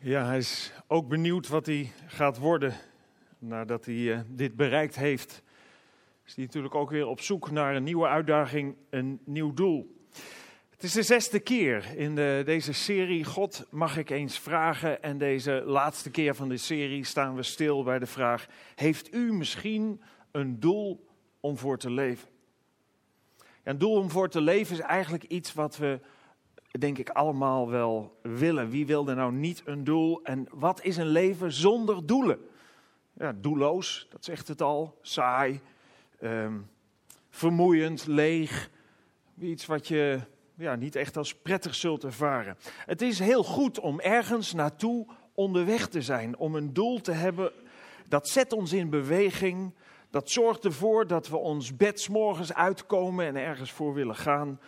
Ja, hij is ook benieuwd wat hij gaat worden nadat hij eh, dit bereikt heeft. Is hij natuurlijk ook weer op zoek naar een nieuwe uitdaging, een nieuw doel. Het is de zesde keer in de, deze serie God mag ik eens vragen. En deze laatste keer van de serie staan we stil bij de vraag: Heeft u misschien een doel om voor te leven? Een doel om voor te leven is eigenlijk iets wat we denk ik allemaal wel willen. Wie wil er nou niet een doel? En wat is een leven zonder doelen? Ja, doelloos, dat zegt het al. Saai, ehm, vermoeiend, leeg. Iets wat je ja, niet echt als prettig zult ervaren. Het is heel goed om ergens naartoe onderweg te zijn, om een doel te hebben. Dat zet ons in beweging. Dat zorgt ervoor dat we ons bed morgens uitkomen en ergens voor willen gaan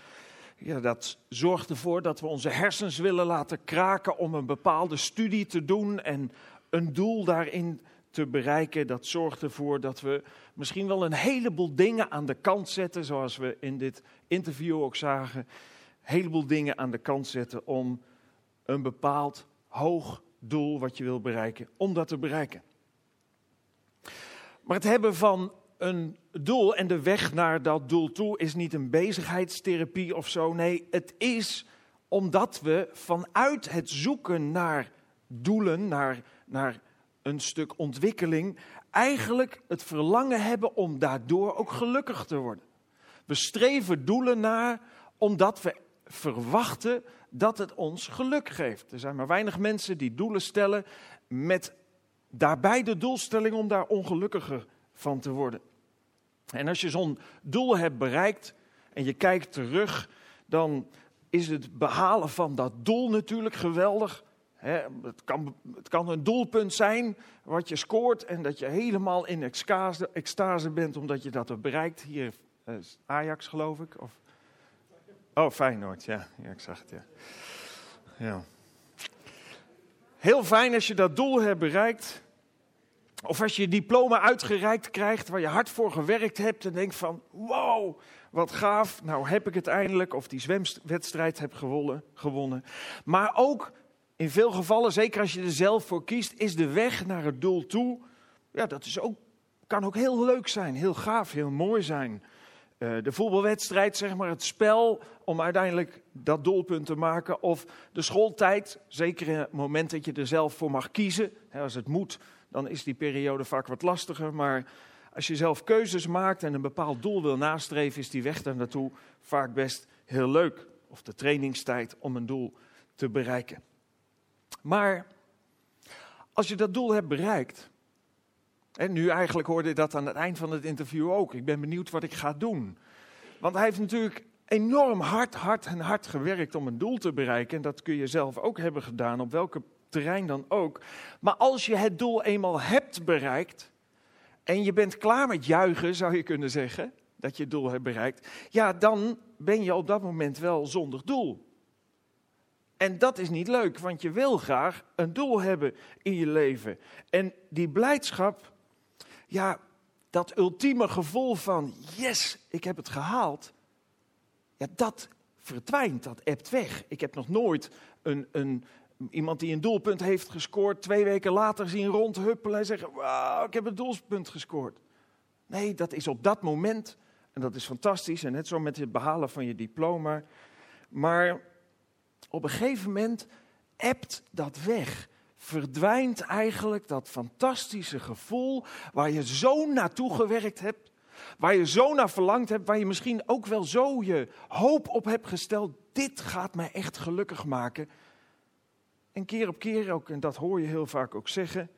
ja, dat zorgt ervoor dat we onze hersens willen laten kraken om een bepaalde studie te doen en een doel daarin te bereiken. Dat zorgt ervoor dat we misschien wel een heleboel dingen aan de kant zetten, zoals we in dit interview ook zagen. Een heleboel dingen aan de kant zetten om een bepaald hoog doel wat je wil bereiken, om dat te bereiken. Maar het hebben van een doel en de weg naar dat doel toe is niet een bezigheidstherapie of zo. Nee, het is omdat we vanuit het zoeken naar doelen, naar, naar een stuk ontwikkeling, eigenlijk het verlangen hebben om daardoor ook gelukkig te worden. We streven doelen naar omdat we verwachten dat het ons geluk geeft. Er zijn maar weinig mensen die doelen stellen met daarbij de doelstelling om daar ongelukkiger van te worden. En als je zo'n doel hebt bereikt en je kijkt terug, dan is het behalen van dat doel natuurlijk geweldig. het, kan, het kan een doelpunt zijn wat je scoort en dat je helemaal in extase, extase bent omdat je dat hebt bereikt. Hier is Ajax geloof ik. Of... Oh, Feyenoord, ja. ja, ik zag het, ja. ja. Heel fijn als je dat doel hebt bereikt. Of als je diploma uitgereikt krijgt waar je hard voor gewerkt hebt en denkt van wow, wat gaaf, nou heb ik het eindelijk. Of die zwemwedstrijd heb gewonnen, gewonnen. Maar ook in veel gevallen, zeker als je er zelf voor kiest, is de weg naar het doel toe, ja dat is ook, kan ook heel leuk zijn, heel gaaf, heel mooi zijn. Uh, de voetbalwedstrijd, zeg maar, het spel om uiteindelijk dat doelpunt te maken. Of de schooltijd, zeker in het moment dat je er zelf voor mag kiezen, hè, als het moet dan is die periode vaak wat lastiger. Maar als je zelf keuzes maakt en een bepaald doel wil nastreven, is die weg daar naartoe vaak best heel leuk. Of de trainingstijd om een doel te bereiken. Maar als je dat doel hebt bereikt, en nu eigenlijk hoorde je dat aan het eind van het interview ook. Ik ben benieuwd wat ik ga doen. Want hij heeft natuurlijk enorm hard, hard en hard gewerkt om een doel te bereiken. En dat kun je zelf ook hebben gedaan, op welke terrein dan ook. Maar als je het doel eenmaal hebt bereikt en je bent klaar met juichen, zou je kunnen zeggen, dat je het doel hebt bereikt, ja, dan ben je op dat moment wel zonder doel. En dat is niet leuk, want je wil graag een doel hebben in je leven. En die blijdschap, ja, dat ultieme gevoel van yes, ik heb het gehaald, ja, dat verdwijnt, dat ebt weg. Ik heb nog nooit een, een, iemand die een doelpunt heeft gescoord, twee weken later zien rondhuppelen en zeggen: Wauw, ik heb een doelpunt gescoord. Nee, dat is op dat moment. En dat is fantastisch. En net zo met het behalen van je diploma. Maar op een gegeven moment ebt dat weg. Verdwijnt eigenlijk dat fantastische gevoel waar je zo naartoe gewerkt hebt. Waar je zo naar verlangd hebt. Waar je misschien ook wel zo je hoop op hebt gesteld. Dit gaat mij echt gelukkig maken. En keer op keer ook, en dat hoor je heel vaak ook zeggen,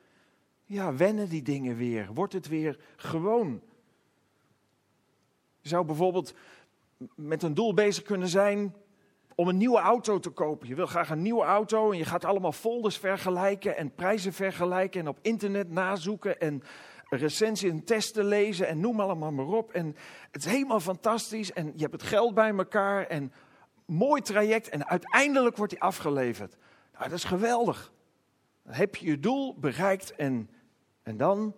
ja, wennen die dingen weer. Wordt het weer gewoon. Je zou bijvoorbeeld met een doel bezig kunnen zijn om een nieuwe auto te kopen. Je wil graag een nieuwe auto en je gaat allemaal folders vergelijken en prijzen vergelijken en op internet nazoeken en recensies en testen lezen en noem allemaal maar op. En het is helemaal fantastisch en je hebt het geld bij elkaar en mooi traject en uiteindelijk wordt hij afgeleverd. Nou, dat is geweldig. Dan heb je je doel bereikt en, en dan,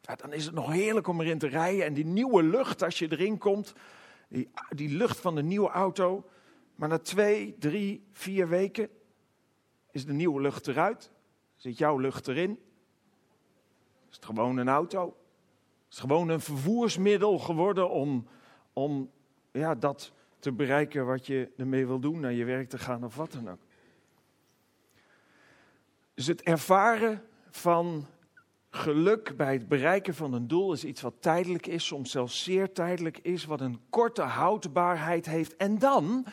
ja, dan is het nog heerlijk om erin te rijden. En die nieuwe lucht als je erin komt, die, lucht van de nieuwe auto. Maar na twee, drie, vier weken, Is de nieuwe lucht eruit? Zit jouw lucht erin? Is het gewoon een auto? Is het gewoon een vervoersmiddel geworden om, om ja, dat te bereiken wat je ermee wil doen, naar je werk te gaan of wat dan ook? Dus het ervaren van geluk bij het bereiken van een doel is iets wat tijdelijk is, soms zelfs zeer tijdelijk is, wat een korte houdbaarheid heeft. En dan,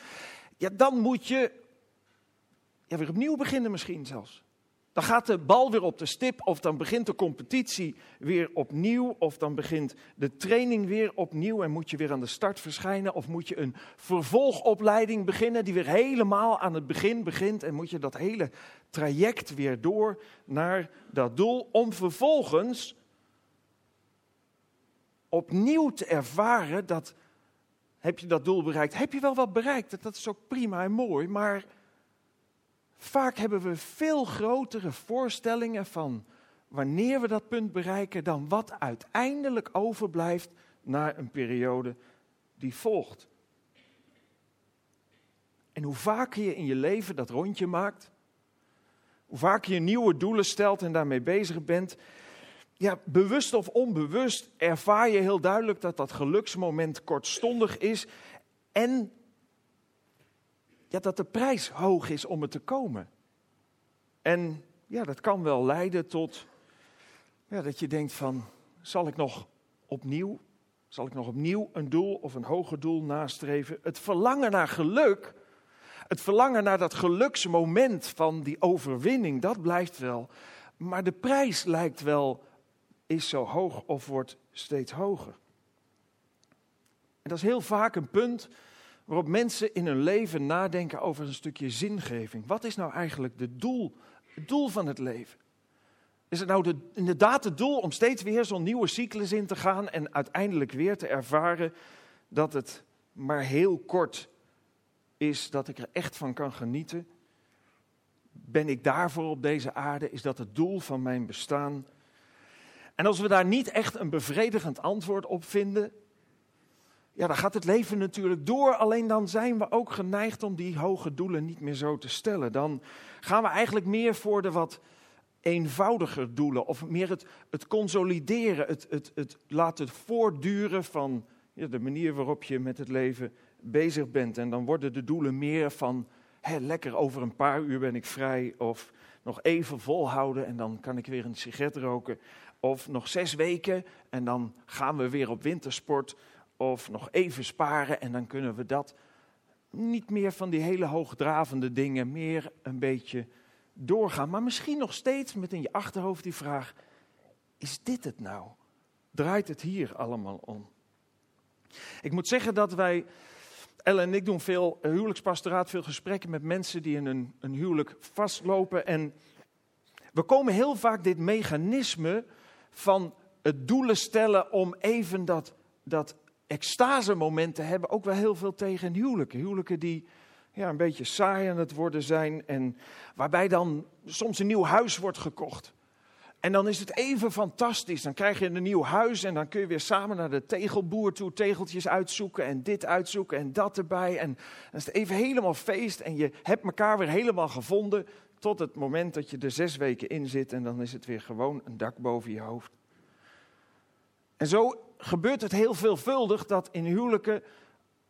ja, dan moet je ja, weer opnieuw beginnen misschien zelfs. Dan gaat de bal weer op de stip, of dan begint de competitie weer opnieuw, of dan begint de training weer opnieuw en moet je weer aan de start verschijnen, of moet je een vervolgopleiding beginnen die weer helemaal aan het begin begint en moet je dat hele traject weer door naar dat doel, om vervolgens opnieuw te ervaren dat, heb je dat doel bereikt, heb je wel wat bereikt, dat is ook prima en mooi, maar Vaak hebben we veel grotere voorstellingen van wanneer we dat punt bereiken dan wat uiteindelijk overblijft na een periode die volgt. En hoe vaker je in je leven dat rondje maakt, hoe vaker je nieuwe doelen stelt en daarmee bezig bent, ja, bewust of onbewust ervaar je heel duidelijk dat dat geluksmoment kortstondig is en ja, dat de prijs hoog is om er te komen. En ja, dat kan wel leiden tot ja, dat je denkt van, zal ik nog opnieuw, zal ik nog opnieuw een doel of een hoger doel nastreven? Het verlangen naar geluk, het verlangen naar dat geluksmoment van die overwinning, dat blijft wel. Maar de prijs lijkt wel, is zo hoog of wordt steeds hoger. En dat is heel vaak een punt waarop mensen in hun leven nadenken over een stukje zingeving. Wat is nou eigenlijk de doel, het doel van het leven? Is het nou de, inderdaad het doel om steeds weer zo'n nieuwe cyclus in te gaan en uiteindelijk weer te ervaren dat het maar heel kort is, dat ik er echt van kan genieten? Ben ik daarvoor op deze aarde? Is dat het doel van mijn bestaan? En als we daar niet echt een bevredigend antwoord op vinden, ja, dan gaat het leven natuurlijk door. Alleen dan zijn we ook geneigd om die hoge doelen niet meer zo te stellen. Dan gaan we eigenlijk meer voor de wat eenvoudiger doelen. Of meer het, het consolideren, het, het, het laten voortduren van ja, de manier waarop je met het leven bezig bent. En dan worden de doelen meer van, hé, lekker over een paar uur ben ik vrij. Of nog even volhouden en dan kan ik weer een sigaret roken. Of nog zes weken en dan gaan we weer op wintersport. Of nog even sparen en dan kunnen we dat. Niet meer van die hele hoogdravende dingen, meer een beetje doorgaan. Maar misschien nog steeds met in je achterhoofd die vraag: is dit het nou? Draait het hier allemaal om? Ik moet zeggen dat wij, Ellen en ik doen veel huwelijkspastoraat, veel gesprekken met mensen die in een, een huwelijk vastlopen. En we komen heel vaak dit mechanisme van het doelen stellen om even dat, dat extase momenten hebben ook wel heel veel tegen huwelijken. Huwelijken die ja, een beetje saai aan het worden zijn en waarbij dan soms een nieuw huis wordt gekocht. En dan is het even fantastisch. Dan krijg je een nieuw huis en dan kun je weer samen naar de tegelboer toe tegeltjes uitzoeken en dit uitzoeken en dat erbij. En dan is het even helemaal feest en je hebt elkaar weer helemaal gevonden tot het moment dat je er zes weken in zit en dan is het weer gewoon een dak boven je hoofd. En zo gebeurt het heel veelvuldig dat in huwelijken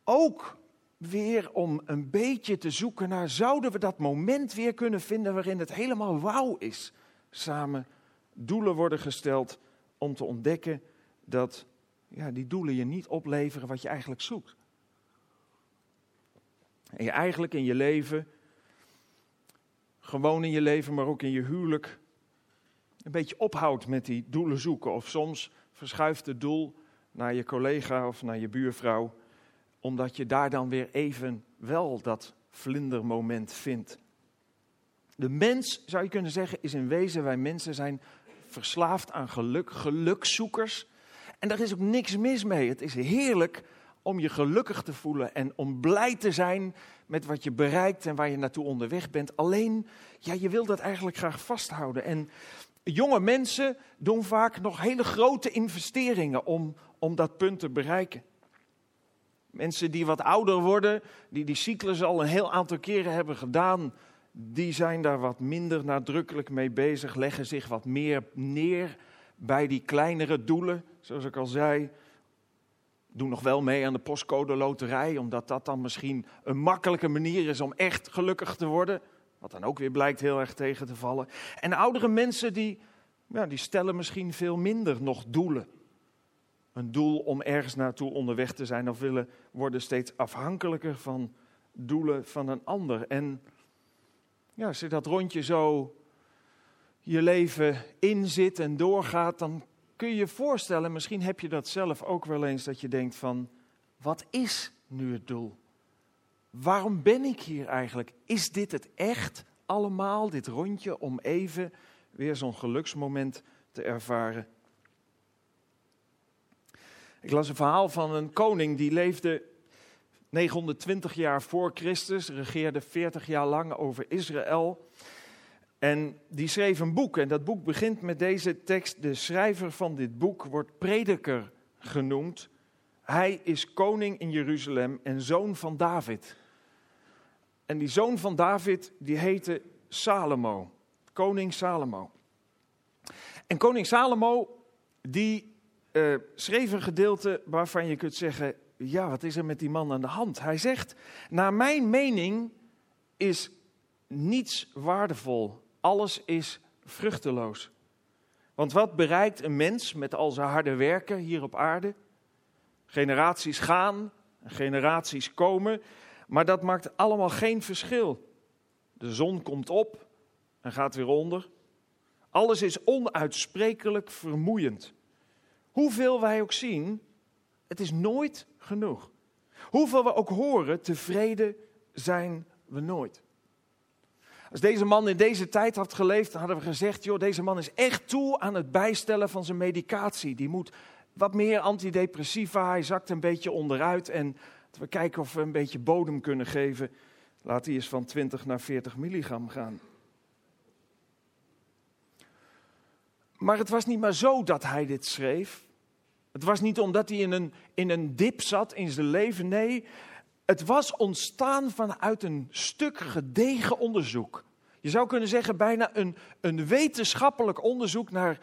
ook weer om een beetje te zoeken naar, zouden we dat moment weer kunnen vinden waarin het helemaal wauw is. Samen doelen worden gesteld om te ontdekken dat ja, die doelen je niet opleveren wat je eigenlijk zoekt. En je eigenlijk in je leven, gewoon in je leven, maar ook in je huwelijk, een beetje ophoudt met die doelen zoeken. Of soms verschuift het doel naar je collega of naar je buurvrouw, omdat je daar dan weer even wel dat vlindermoment vindt. De mens, zou je kunnen zeggen, is in wezen, wij mensen zijn verslaafd aan geluk, gelukzoekers. En daar is ook niks mis mee. Het is heerlijk om je gelukkig te voelen en om blij te zijn met wat je bereikt en waar je naartoe onderweg bent. Alleen, ja, je wil dat eigenlijk graag vasthouden. En jonge mensen doen vaak nog hele grote investeringen om, om dat punt te bereiken. Mensen die wat ouder worden, die die cyclus al een heel aantal keren hebben gedaan, die zijn daar wat minder nadrukkelijk mee bezig, leggen zich wat meer neer bij die kleinere doelen, zoals ik al zei. Doen nog wel mee aan de postcode loterij, omdat dat dan misschien een makkelijke manier is om echt gelukkig te worden. Wat dan ook weer blijkt heel erg tegen te vallen. En oudere mensen die, ja, die stellen misschien veel minder nog doelen. Een doel om ergens naartoe onderweg te zijn of willen worden steeds afhankelijker van doelen van een ander. En ja, als je dat rondje zo je leven inzit en doorgaat, dan kun je je voorstellen, misschien heb je dat zelf ook wel eens, dat je denkt van, wat is nu het doel? Waarom ben ik hier eigenlijk? Is dit het echt allemaal, dit rondje, om even weer zo'n geluksmoment te ervaren? Ik las een verhaal van een koning die leefde 920 jaar voor Christus, regeerde 40 jaar lang over Israël. En die schreef een boek en dat boek begint met deze tekst. De schrijver van dit boek wordt prediker genoemd. Hij is koning in Jeruzalem en zoon van David. En die zoon van David, die heette Salomo. Koning Salomo. En koning Salomo, die uh, schreef een gedeelte waarvan je kunt zeggen, ja, wat is er met die man aan de hand? Hij zegt, naar mijn mening is niets waardevol, alles is vruchteloos. Want wat bereikt een mens met al zijn harde werken hier op aarde? Generaties gaan, generaties komen, maar dat maakt allemaal geen verschil. De zon komt op en gaat weer onder. Alles is onuitsprekelijk vermoeiend. Hoeveel wij ook zien, het is nooit genoeg. Hoeveel we ook horen, tevreden zijn we nooit. Als deze man in deze tijd had geleefd, dan hadden we gezegd: joh, deze man is echt toe aan het bijstellen van zijn medicatie. Die moet wat meer antidepressiva, hij zakt een beetje onderuit. En we kijken of we een beetje bodem kunnen geven. Laat die eens van 20 naar 40 milligram gaan. Maar het was niet maar zo dat hij dit schreef. Het was niet omdat hij in een, in een dip zat in zijn leven. Nee, het was ontstaan vanuit een stuk gedegen onderzoek. Je zou kunnen zeggen bijna een, een wetenschappelijk onderzoek naar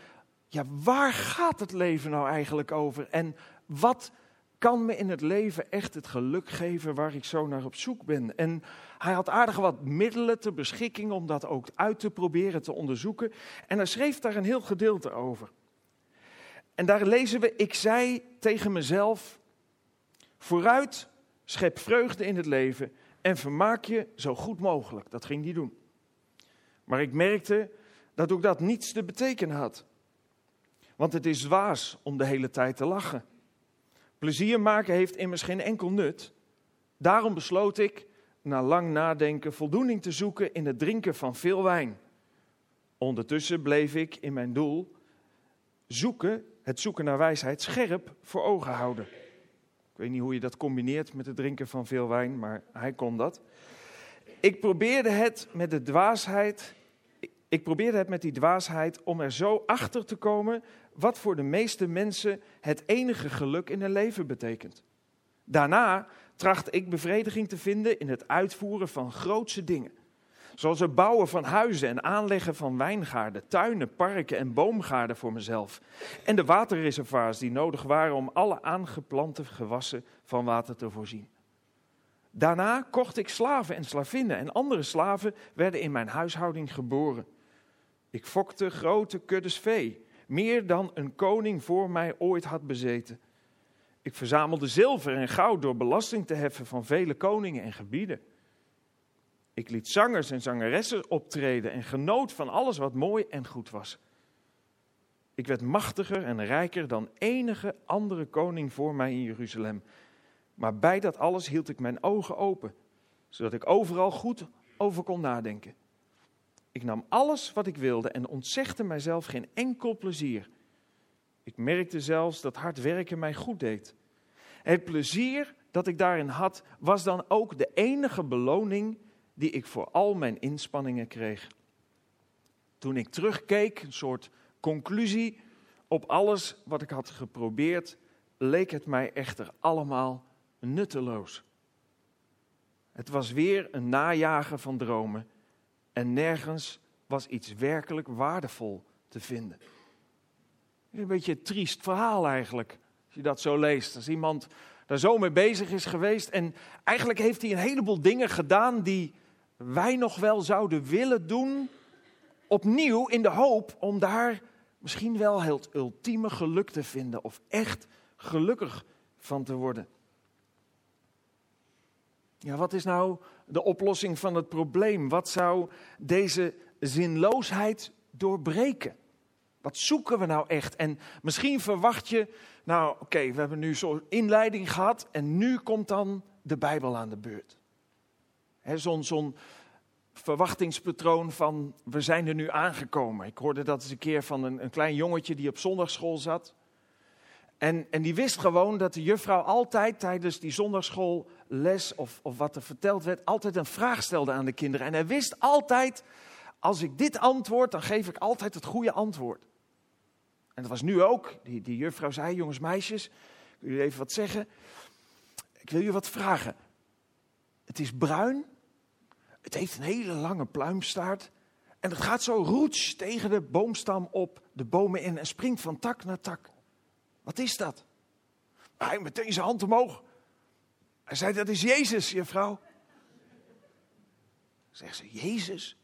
ja, waar gaat het leven nou eigenlijk over? En wat kan me in het leven echt het geluk geven waar ik zo naar op zoek ben? En hij had aardig wat middelen ter beschikking om dat ook uit te proberen te onderzoeken. En hij schreef daar een heel gedeelte over. En daar lezen we, ik zei tegen mezelf, vooruit, schep vreugde in het leven en vermaak je zo goed mogelijk. Dat ging hij doen. Maar ik merkte dat ook dat niets te betekenen had. Want het is dwaas om de hele tijd te lachen. Plezier maken heeft immers geen enkel nut. Daarom besloot ik, na lang nadenken, voldoening te zoeken in het drinken van veel wijn. Ondertussen bleef ik in mijn doel zoeken het zoeken naar wijsheid scherp voor ogen houden. Ik weet niet hoe je dat combineert met het drinken van veel wijn, maar hij kon dat. Ik probeerde het met de dwaasheid. Ik probeerde het met die dwaasheid om er zo achter te komen wat voor de meeste mensen het enige geluk in hun leven betekent. Daarna tracht ik bevrediging te vinden in het uitvoeren van grootse dingen. Zoals het bouwen van huizen en aanleggen van wijngaarden, tuinen, parken en boomgaarden voor mezelf. En de waterreservoirs die nodig waren om alle aangeplante gewassen van water te voorzien. Daarna kocht ik slaven en slavinnen en andere slaven werden in mijn huishouding geboren. Ik fokte grote kuddes vee, meer dan een koning voor mij ooit had bezeten. Ik verzamelde zilver en goud door belasting te heffen van vele koningen en gebieden. Ik liet zangers en zangeressen optreden en genoot van alles wat mooi en goed was. Ik werd machtiger en rijker dan enige andere koning voor mij in Jeruzalem. Maar bij dat alles hield ik mijn ogen open, zodat ik overal goed over kon nadenken. Ik nam alles wat ik wilde en ontzegde mijzelf geen enkel plezier. Ik merkte zelfs dat hard werken mij goed deed. Het plezier dat ik daarin had, was dan ook de enige beloning die ik voor al mijn inspanningen kreeg. Toen ik terugkeek, een soort conclusie op alles wat ik had geprobeerd, leek het mij echter allemaal nutteloos. Het was weer een najagen van dromen En nergens was iets werkelijk waardevol te vinden. Een beetje een triest verhaal eigenlijk, als je dat zo leest. Als iemand daar zo mee bezig is geweest en eigenlijk heeft hij een heleboel dingen gedaan die wij nog wel zouden willen doen, opnieuw in de hoop om daar misschien wel het ultieme geluk te vinden of echt gelukkig van te worden. Ja, wat is nou de oplossing van het probleem? Wat zou deze zinloosheid doorbreken? Wat zoeken we nou echt? En misschien verwacht je, nou oké, we hebben nu zo'n inleiding gehad en nu komt dan de Bijbel aan de beurt. Zo'n zo verwachtingspatroon van we zijn er nu aangekomen. Ik hoorde dat eens een keer van een, een klein jongetje die op zondagschool zat. En, en die wist gewoon dat de juffrouw altijd tijdens die zondagsschoolles of, of wat er verteld werd, altijd een vraag stelde aan de kinderen. En hij wist altijd, als ik dit antwoord, dan geef ik altijd het goede antwoord. En dat was nu ook. Die, die juffrouw zei, jongens, meisjes, ik wil jullie even wat zeggen. Ik wil jullie wat vragen. Het is bruin, het heeft een hele lange pluimstaart. En het gaat zo roets tegen de boomstam op, de bomen in en springt van tak naar tak. Wat is dat? Hij meteen zijn hand omhoog. Hij zei, dat is Jezus, juffrouw. Zegt ze, Jezus?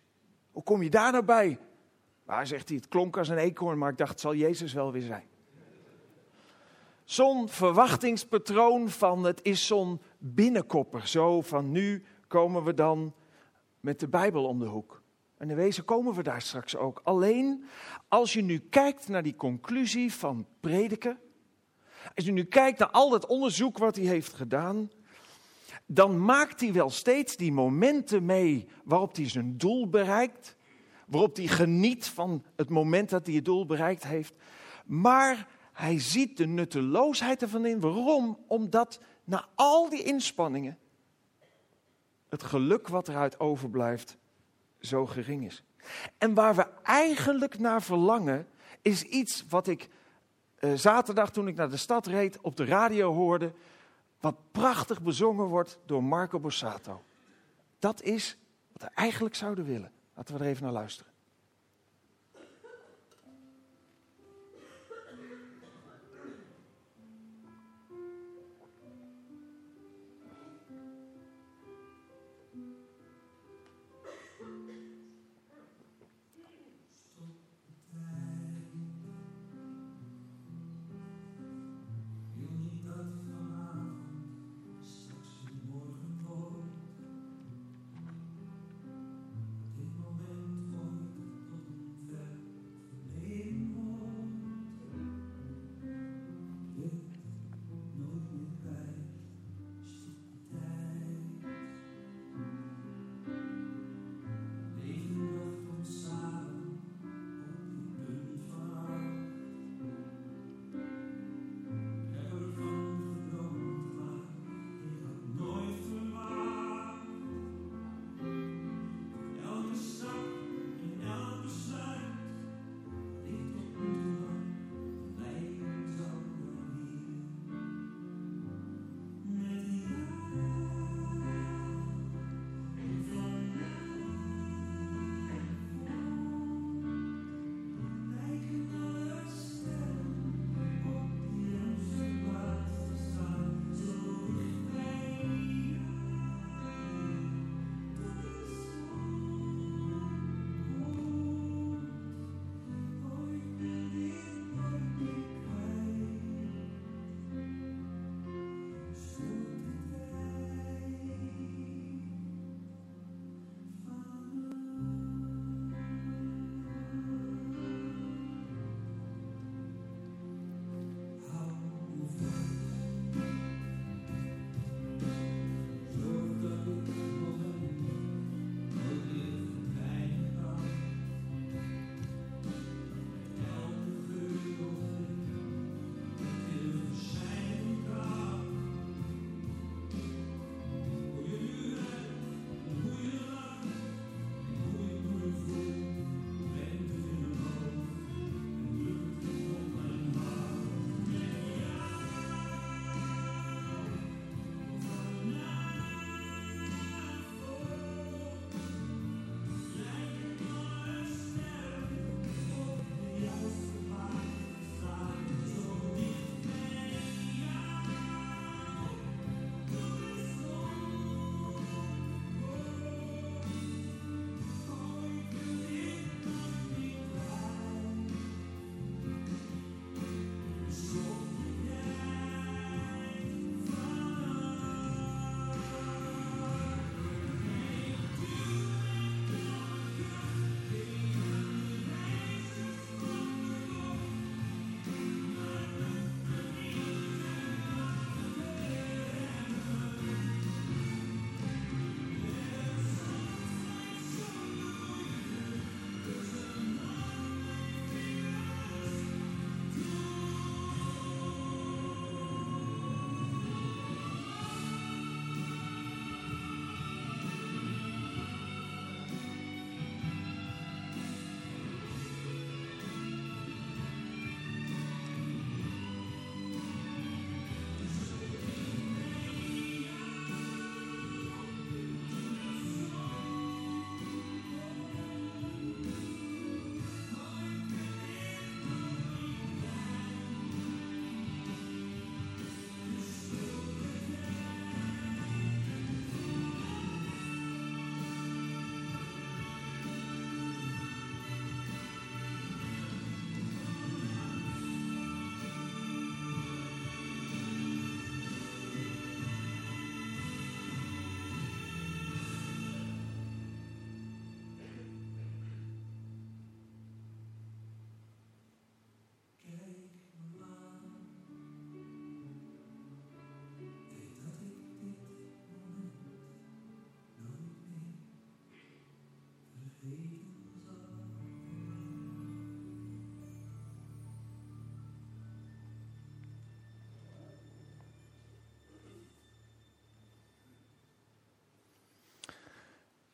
Hoe kom je daar nou bij? Maar zegt hij, het klonk als een eekhoorn, maar ik dacht, het zal Jezus wel weer zijn. Zo'n verwachtingspatroon van het is zo'n binnenkopper. Zo van nu komen we dan met de Bijbel om de hoek. En in wezen komen we daar straks ook. Alleen als je nu kijkt naar die conclusie van prediken, als je nu kijkt naar al dat onderzoek wat hij heeft gedaan, dan maakt hij wel steeds die momenten mee waarop hij zijn doel bereikt, waarop hij geniet van het moment dat hij het doel bereikt heeft. Maar hij ziet de nutteloosheid ervan in. Waarom? Omdat na al die inspanningen het geluk wat eruit overblijft zo gering is. En waar we eigenlijk naar verlangen, is iets wat ik uh, zaterdag toen ik naar de stad reed op de radio hoorde, wat prachtig bezongen wordt door Marco Borsato. Dat is wat we eigenlijk zouden willen. Laten we er even naar luisteren.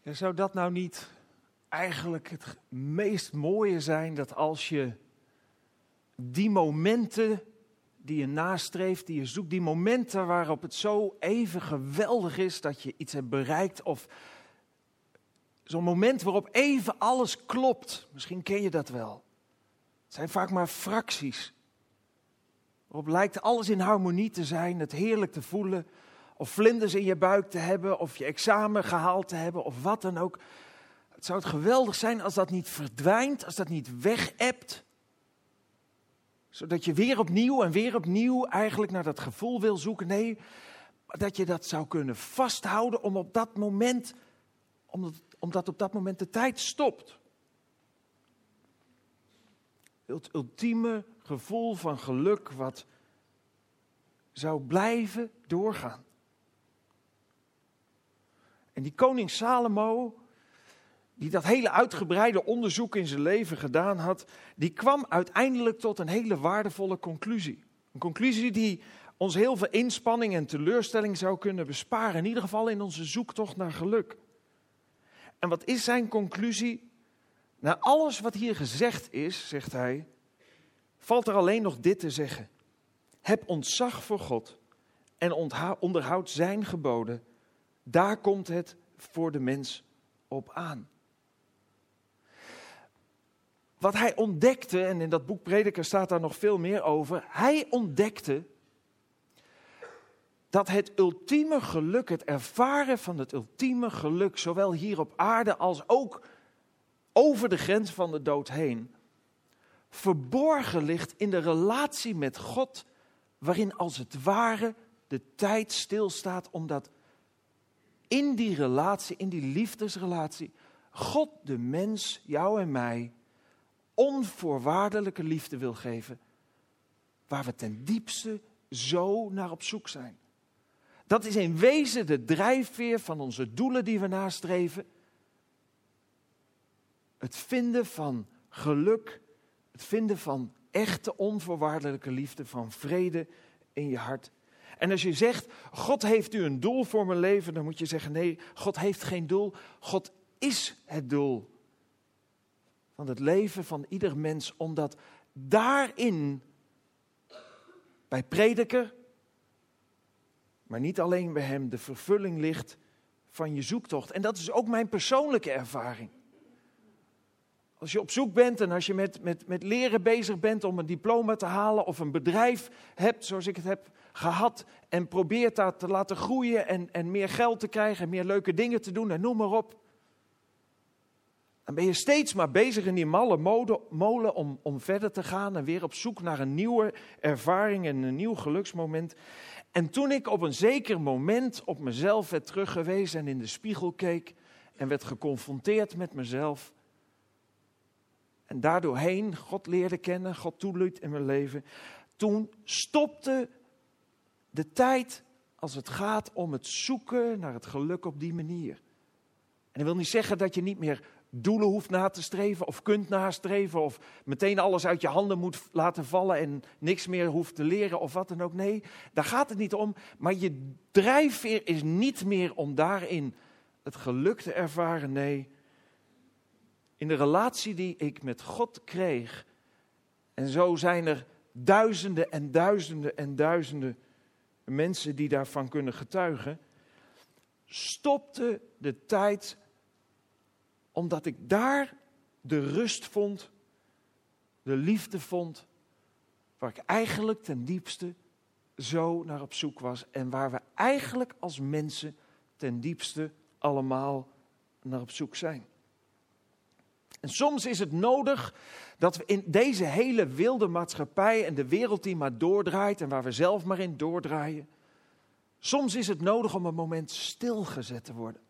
Ja, zou dat nou niet eigenlijk het meest mooie zijn dat als je die momenten die je nastreeft, die je zoekt, die momenten waarop het zo even geweldig is dat je iets hebt bereikt of zo'n moment waarop even alles klopt. Misschien ken je dat wel. Het zijn vaak maar fracties. Waarop lijkt alles in harmonie te zijn, het heerlijk te voelen, of vlinders in je buik te hebben, of je examen gehaald te hebben, of wat dan ook. Het zou het geweldig zijn als dat niet verdwijnt, als dat niet wegebt. Zodat je weer opnieuw en weer opnieuw eigenlijk naar dat gevoel wil zoeken. Nee, dat je dat zou kunnen vasthouden om op dat moment, omdat op dat moment de tijd stopt. Het ultieme gevoel van geluk wat zou blijven doorgaan. En die koning Salomo, die dat hele uitgebreide onderzoek in zijn leven gedaan had, die kwam uiteindelijk tot een hele waardevolle conclusie. Een conclusie die ons heel veel inspanning en teleurstelling zou kunnen besparen, in ieder geval in onze zoektocht naar geluk. En wat is zijn conclusie? Na alles wat hier gezegd is, zegt hij, valt er alleen nog dit te zeggen. Heb ontzag voor God en onderhoud zijn geboden. Daar komt het voor de mens op aan. Wat hij ontdekte, en in dat boek Prediker staat daar nog veel meer over, hij ontdekte dat het ultieme geluk, het ervaren van het ultieme geluk, zowel hier op aarde als ook over de grens van de dood heen, verborgen ligt in de relatie met God, waarin als het ware de tijd stilstaat, omdat in die relatie, in die liefdesrelatie, God de mens, jou en mij, onvoorwaardelijke liefde wil geven, waar we ten diepste zo naar op zoek zijn. Dat is in wezen de drijfveer van onze doelen die we nastreven. Het vinden van geluk, het vinden van echte onvoorwaardelijke liefde, van vrede in je hart. En als je zegt, God heeft u een doel voor mijn leven, dan moet je zeggen, nee, God heeft geen doel. God is het doel van het leven van ieder mens, omdat daarin, bij prediker, maar niet alleen bij hem, de vervulling ligt van je zoektocht. En dat is ook mijn persoonlijke ervaring. Als je op zoek bent en als je met, met, met leren bezig bent om een diploma te halen of een bedrijf hebt zoals ik het heb gehad en probeert dat te laten groeien en, en meer geld te krijgen en meer leuke dingen te doen en noem maar op. Dan ben je steeds maar bezig in die malle molen om, om verder te gaan en weer op zoek naar een nieuwe ervaring en een nieuw geluksmoment. En toen ik op een zeker moment op mezelf werd teruggewezen en in de spiegel keek en werd geconfronteerd met mezelf. En daardoorheen God leerde kennen, God toeliet in mijn leven. Toen stopte de tijd als het gaat om het zoeken naar het geluk op die manier. En dat wil niet zeggen dat je niet meer doelen hoeft na te streven of kunt nastreven of meteen alles uit je handen moet laten vallen en niks meer hoeft te leren of wat dan ook. Nee, daar gaat het niet om. Maar je drijfveer is niet meer om daarin het geluk te ervaren. Nee, in de relatie die ik met God kreeg, en zo zijn er duizenden en duizenden en duizenden mensen die daarvan kunnen getuigen, stopte de tijd omdat ik daar de rust vond, de liefde vond, waar ik eigenlijk ten diepste zo naar op zoek was en waar we eigenlijk als mensen ten diepste allemaal naar op zoek zijn. En soms is het nodig dat we in deze hele wilde maatschappij en de wereld die maar doordraait en waar we zelf maar in doordraaien, soms is het nodig om een moment stilgezet te worden.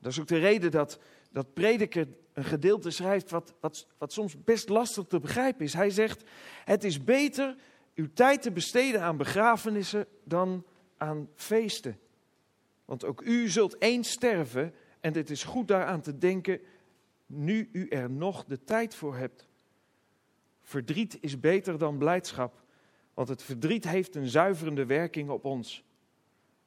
Dat is ook de reden dat, dat prediker een gedeelte schrijft wat, wat, wat soms best lastig te begrijpen is. Hij zegt, het is beter uw tijd te besteden aan begrafenissen dan aan feesten. Want ook u zult eens sterven en het is goed daaraan te denken nu u er nog de tijd voor hebt. Verdriet is beter dan blijdschap, want het verdriet heeft een zuiverende werking op ons.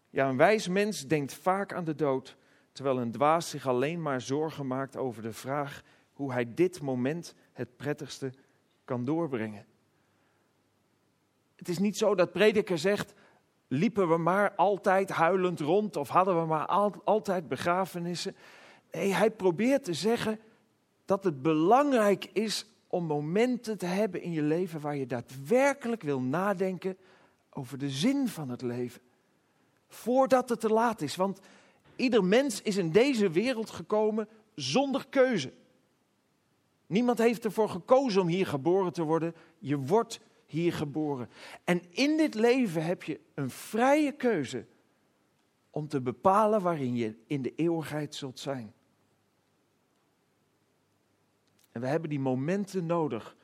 Ja, een wijs mens denkt vaak aan de dood, terwijl een dwaas zich alleen maar zorgen maakt over de vraag hoe hij dit moment het prettigste kan doorbrengen. Het is niet zo dat prediker zegt, liepen we maar altijd huilend rond of hadden we maar altijd begrafenissen. Nee, hij probeert te zeggen dat het belangrijk is om momenten te hebben in je leven waar je daadwerkelijk wil nadenken over de zin van het leven. Voordat het te laat is. Want ieder mens is in deze wereld gekomen zonder keuze. Niemand heeft ervoor gekozen om hier geboren te worden. Je wordt hier geboren. En in dit leven heb je een vrije keuze om te bepalen waarin je in de eeuwigheid zult zijn. En we hebben die momenten nodig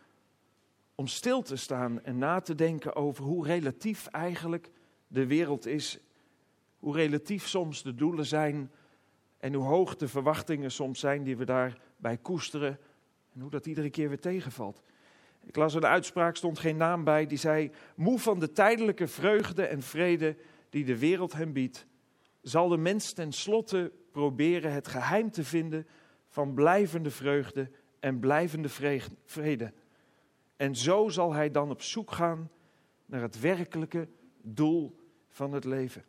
om stil te staan en na te denken over hoe relatief eigenlijk de wereld is. Hoe relatief soms de doelen zijn en hoe hoog de verwachtingen soms zijn die we daarbij koesteren. En hoe dat iedere keer weer tegenvalt. Ik las een uitspraak, stond geen naam bij, die zei: Moe van de tijdelijke vreugde en vrede die de wereld hem biedt, zal de mens tenslotte proberen het geheim te vinden van blijvende vreugde en blijvende vrede. En zo zal hij dan op zoek gaan naar het werkelijke doel van het leven.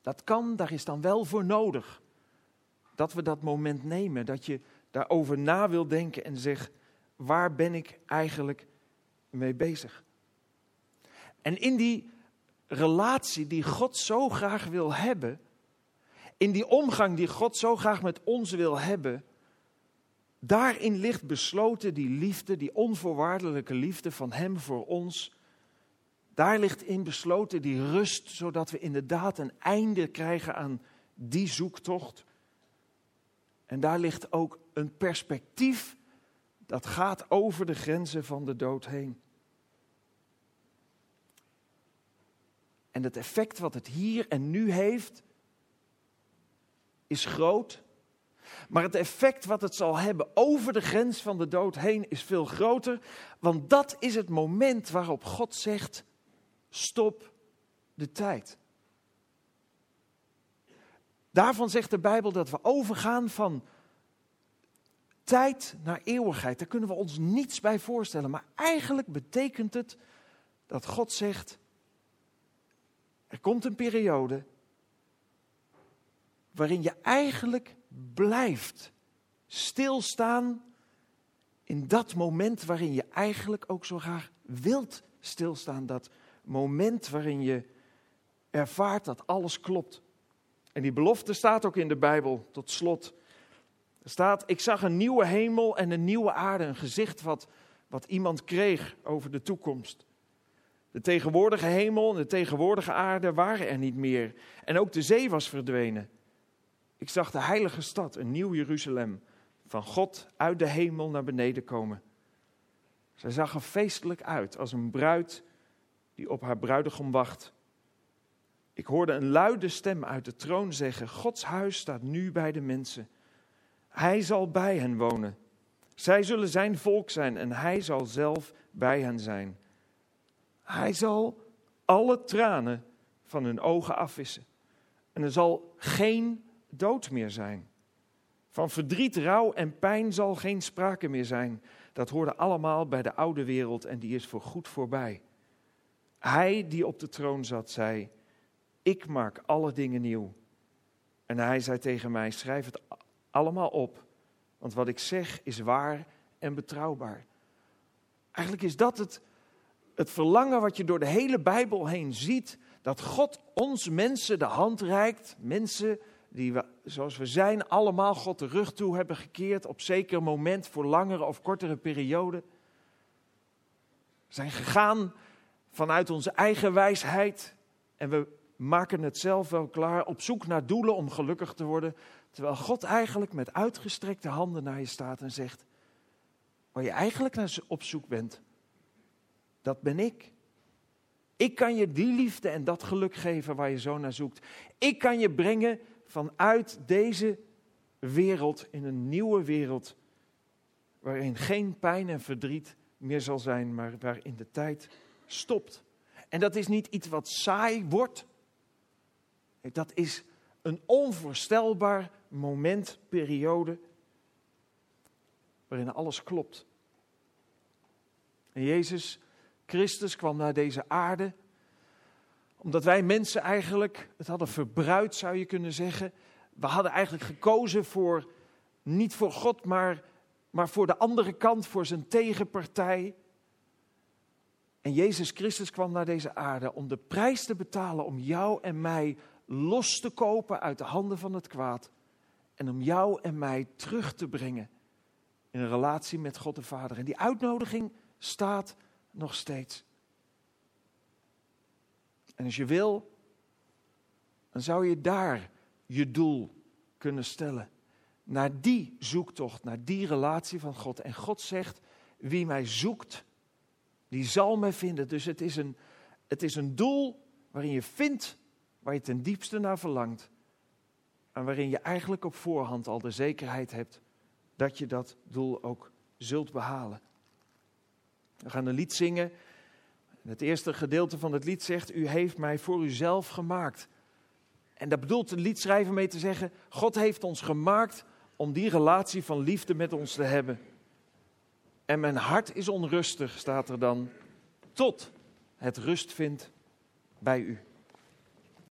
Dat kan, daar is dan wel voor nodig. Dat we dat moment nemen, dat je daarover na wil denken en zegt, waar ben ik eigenlijk mee bezig? En in die relatie die God zo graag wil hebben, in die omgang die God zo graag met ons wil hebben, Daarin ligt besloten die liefde, die onvoorwaardelijke liefde van Hem voor ons. Daar ligt in besloten die rust, zodat we inderdaad een einde krijgen aan die zoektocht. En daar ligt ook een perspectief dat gaat over de grenzen van de dood heen. En het effect wat het hier en nu heeft, is groot. Maar het effect wat het zal hebben over de grens van de dood heen is veel groter. Want dat is het moment waarop God zegt: stop de tijd. Daarvan zegt de Bijbel dat we overgaan van tijd naar eeuwigheid. Daar kunnen we ons niets bij voorstellen. Maar eigenlijk betekent het dat God zegt: er komt een periode waarin je eigenlijk blijft stilstaan in dat moment waarin je eigenlijk ook zo graag wilt stilstaan. Dat moment waarin je ervaart dat alles klopt. En die belofte staat ook in de Bijbel tot slot. Er staat, ik zag een nieuwe hemel en een nieuwe aarde, een gezicht wat, wat iemand kreeg over de toekomst. De tegenwoordige hemel en de tegenwoordige aarde waren er niet meer. En ook de zee was verdwenen. Ik zag de heilige stad, een nieuw Jeruzalem, van God uit de hemel naar beneden komen. Zij zag er feestelijk uit, als een bruid die op haar bruidegom wacht. Ik hoorde een luide stem uit de troon zeggen: Gods huis staat nu bij de mensen. Hij zal bij hen wonen. Zij zullen zijn volk zijn en hij zal zelf bij hen zijn. Hij zal alle tranen van hun ogen afwissen. En er zal geen dood meer zijn. Van verdriet, rouw en pijn zal geen sprake meer zijn. Dat hoorde allemaal bij de oude wereld en die is voor goed voorbij. Hij die op de troon zat, zei: Ik maak alle dingen nieuw. En hij zei tegen mij: Schrijf het allemaal op, want wat ik zeg is waar en betrouwbaar. Eigenlijk is dat het, het verlangen wat je door de hele Bijbel heen ziet: dat God ons mensen de hand reikt, mensen die we, zoals we zijn, allemaal God de rug toe hebben gekeerd op zeker moment voor langere of kortere perioden. Zijn gegaan vanuit onze eigen wijsheid en we maken het zelf wel klaar op zoek naar doelen om gelukkig te worden, terwijl God eigenlijk met uitgestrekte handen naar je staat en zegt, waar je eigenlijk naar op zoek bent, dat ben ik. Ik kan je die liefde en dat geluk geven waar je zo naar zoekt. Ik kan je brengen vanuit deze wereld in een nieuwe wereld, waarin geen pijn en verdriet meer zal zijn, maar waarin de tijd stopt. En dat is niet iets wat saai wordt. Dat is Een onvoorstelbaar moment, periode, waarin alles klopt. En Jezus Christus kwam naar deze aarde, omdat wij mensen eigenlijk het hadden verbruikt, zou je kunnen zeggen. We hadden eigenlijk gekozen voor, niet voor God, maar, maar voor de andere kant, voor zijn tegenpartij. En Jezus Christus kwam naar deze aarde om de prijs te betalen om jou en mij los te kopen uit de handen van het kwaad. En om jou en mij terug te brengen in een relatie met God de Vader. En die uitnodiging staat nog steeds. En als je wil, dan zou je daar je doel kunnen stellen. Naar die zoektocht, naar die relatie van God. En God zegt, wie mij zoekt, die zal mij vinden. Dus het is een, het is een doel waarin je vindt waar je ten diepste naar verlangt. En waarin je eigenlijk op voorhand al de zekerheid hebt dat je dat doel ook zult behalen. We gaan een lied zingen. Het eerste gedeelte van het lied zegt: U heeft mij voor uzelf gemaakt. En daar bedoelt de liedschrijver mee te zeggen: God heeft ons gemaakt om die relatie van liefde met ons te hebben. En mijn hart is onrustig, staat er dan, tot het rust vindt bij u.